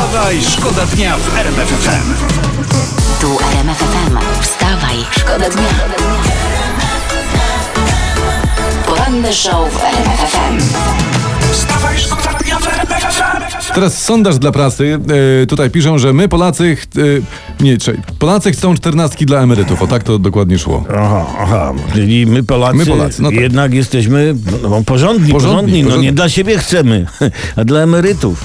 Wstawaj, szkoda dnia w RMF FM. Tu RMF FM. Wstawaj, szkoda dnia. Poranny show w RMF FM. Wstawaj, szkoda dnia w RMF FM. Teraz sondaż dla prasy. E, tutaj piszą, że my Polacy. ch- E, nie, czekaj. Polacy chcą czternastki dla emerytów. O tak to dokładnie szło. Aha, aha, czyli my Polacy, My Polacy, no tak. jednak jesteśmy no, no, porządni, Porządni, porządni, no porządni. nie dla siebie chcemy, a dla emerytów.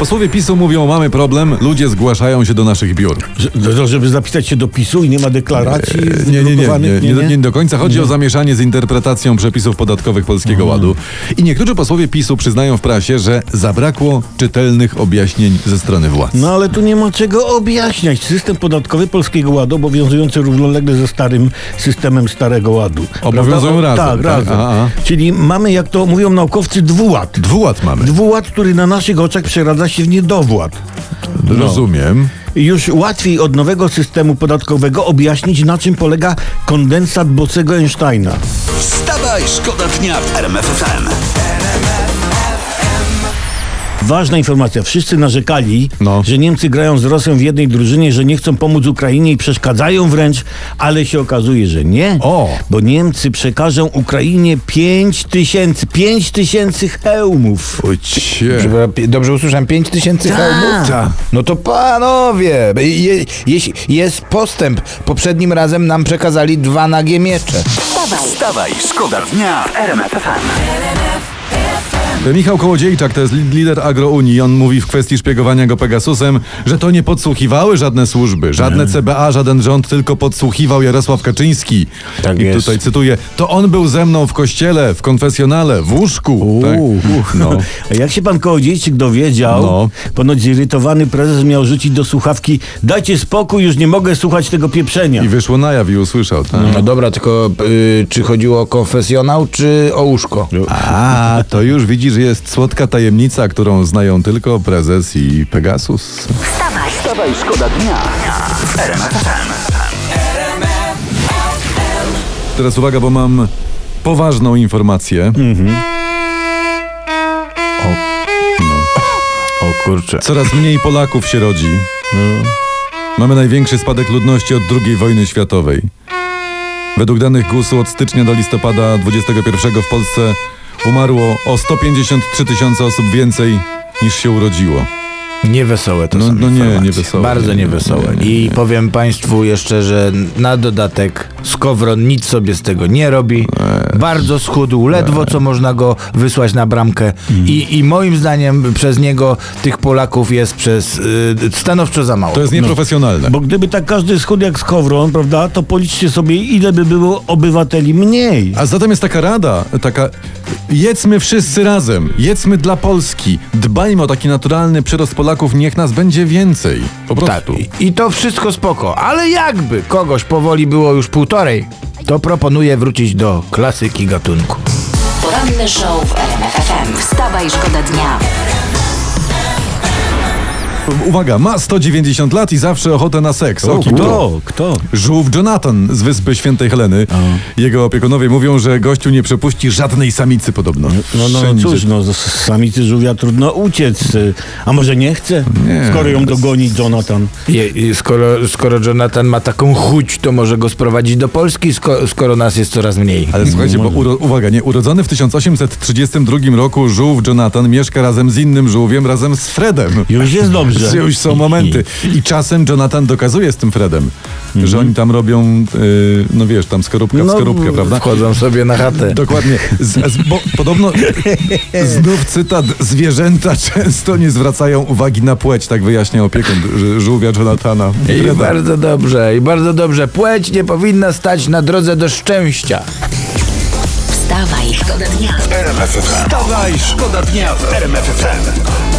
Posłowie PiSu mówią, mamy problem, ludzie zgłaszają się do naszych biur. Że- że- Żeby zapisać się do PiSu i nie ma deklaracji Nie, nie, nie, nie, nie, nie do końca. Chodzi o zamieszanie z interpretacją przepisów podatkowych Polskiego Ładu. I niektórzy posłowie PiSu przyznają w prasie, że zabrakło czytelnych objaśnień ze strony władz. No ale tu nie ma czego objaśniać. System podatkowy Polskiego Ładu obowiązujący równolegle ze starym systemem Starego Ładu. Obowiązują razem, Tak, tak? razem. Czyli mamy, jak to mówią naukowcy, dwuład. Dwuład mamy. Dwuład, który na naszych oczach przeradza się w niedowład. Rozumiem. Już łatwiej od nowego systemu podatkowego objaśnić, na czym polega kondensat Bosego Einsteina. Wstawaj, szkoda dnia w RMF FM. Ważna informacja. Wszyscy narzekali, No. że Niemcy grają z Rosją w jednej drużynie, że nie chcą pomóc Ukrainie i przeszkadzają wręcz, ale się okazuje, że nie. O. Bo Niemcy przekażą Ukrainie 5 tysięcy, 5 tysięcy hełmów. Ojcie. Przepraszam, Dobrze usłyszałem, 5 tysięcy Tak. hełmów? Tak. No to panowie, je, jeśli jest postęp. Poprzednim razem nam przekazali dwa nagie miecze. Wstawaj, Wstawaj, szkoda dnia w RMF FM. Michał Kołodziejczak to jest li- lider Agrounii. On mówi w kwestii szpiegowania go Pegasusem, że to nie podsłuchiwały żadne służby, żadne CBA, żaden rząd, tylko podsłuchiwał Jarosław Kaczyński. Tak I jest. tutaj cytuję, to on był ze mną w kościele, w konfesjonale, w łóżku. Tak. No. A jak się pan Kołodziejczyk dowiedział, No. ponoć zirytowany prezes miał rzucić do słuchawki dajcie spokój, już nie mogę słuchać tego pieprzenia. I wyszło na jaw i usłyszał. Tak. No dobra, tylko y, czy chodziło o konfesjonał, czy o łóżko? A, to już widzisz, jest słodka tajemnica, którą znają tylko prezes i Pegasus. wstawaj. Wstawaj, szkoda dnia. Teraz uwaga, bo mam poważną informację. O kurczę. Coraz mniej Polaków się rodzi. Mamy największy spadek ludności od II wojny światowej. Według danych GUS-u od stycznia do listopada 21 w Polsce umarło o 153 tysiące osób więcej niż się urodziło. Niewesołe to No- są no nie, niewesołe. Bardzo Nie, nie, niewesołe. nie, nie, I powiem państwu jeszcze, że na dodatek Skowron nic sobie z tego nie robi. Bardzo schudł, ledwo co można go wysłać na bramkę. I, I moim zdaniem przez niego tych Polaków jest przez y, stanowczo za mało. To jest nieprofesjonalne. Bo gdyby tak każdy schudł jak Skowron, prawda, to policzcie sobie, ile by było obywateli mniej. A zatem jest taka rada, taka jedzmy wszyscy razem, jedzmy dla Polski, dbajmy o taki naturalny przyrost Polaków, niech nas będzie więcej. Po Tak, prostu. i, i to wszystko spoko, ale jakby kogoś powoli było już półtorej, to proponuję wrócić do klasyki gatunku. Poranny show w RMF FM. Wstawaj, szkoda dnia. Uwaga, ma 190 lat i zawsze ochotę na seks. O, kim to? Kto? Kto? Żółw Jonathan z wyspy Świętej Heleny. Jego opiekunowie mówią, że gościu nie przepuści żadnej samicy podobno. No, no Wszędzie. cóż, no z samicy żółwia trudno uciec. A może nie chce? Nie. Skoro ją dogoni Jonathan. Je, skoro, skoro Jonathan ma taką chuć, to może go sprowadzić do Polski, sko, skoro nas jest coraz mniej. Ale słuchajcie, bo uro, uwaga, nie, urodzony w 1832 roku żółw Jonathan mieszka razem z innym żółwiem, razem z Fredem. Już jest dobrze. Już są momenty. I czasem Jonathan dokazuje z tym Fredem, że oni tam robią, yy, no wiesz, tam skorupka w No, skorupkę, prawda? Wchodzą sobie na chatę. Dokładnie. Z, z, bo podobno znów cytat zwierzęta często nie zwracają uwagi na płeć, tak wyjaśnia opiekun żółwia Jonathana. I Freda. bardzo dobrze, i bardzo dobrze. Płeć nie powinna stać na drodze do szczęścia. Wstawaj, szkoda dnia. RMF FM. Wstawaj, szkoda dnia w RMF FM.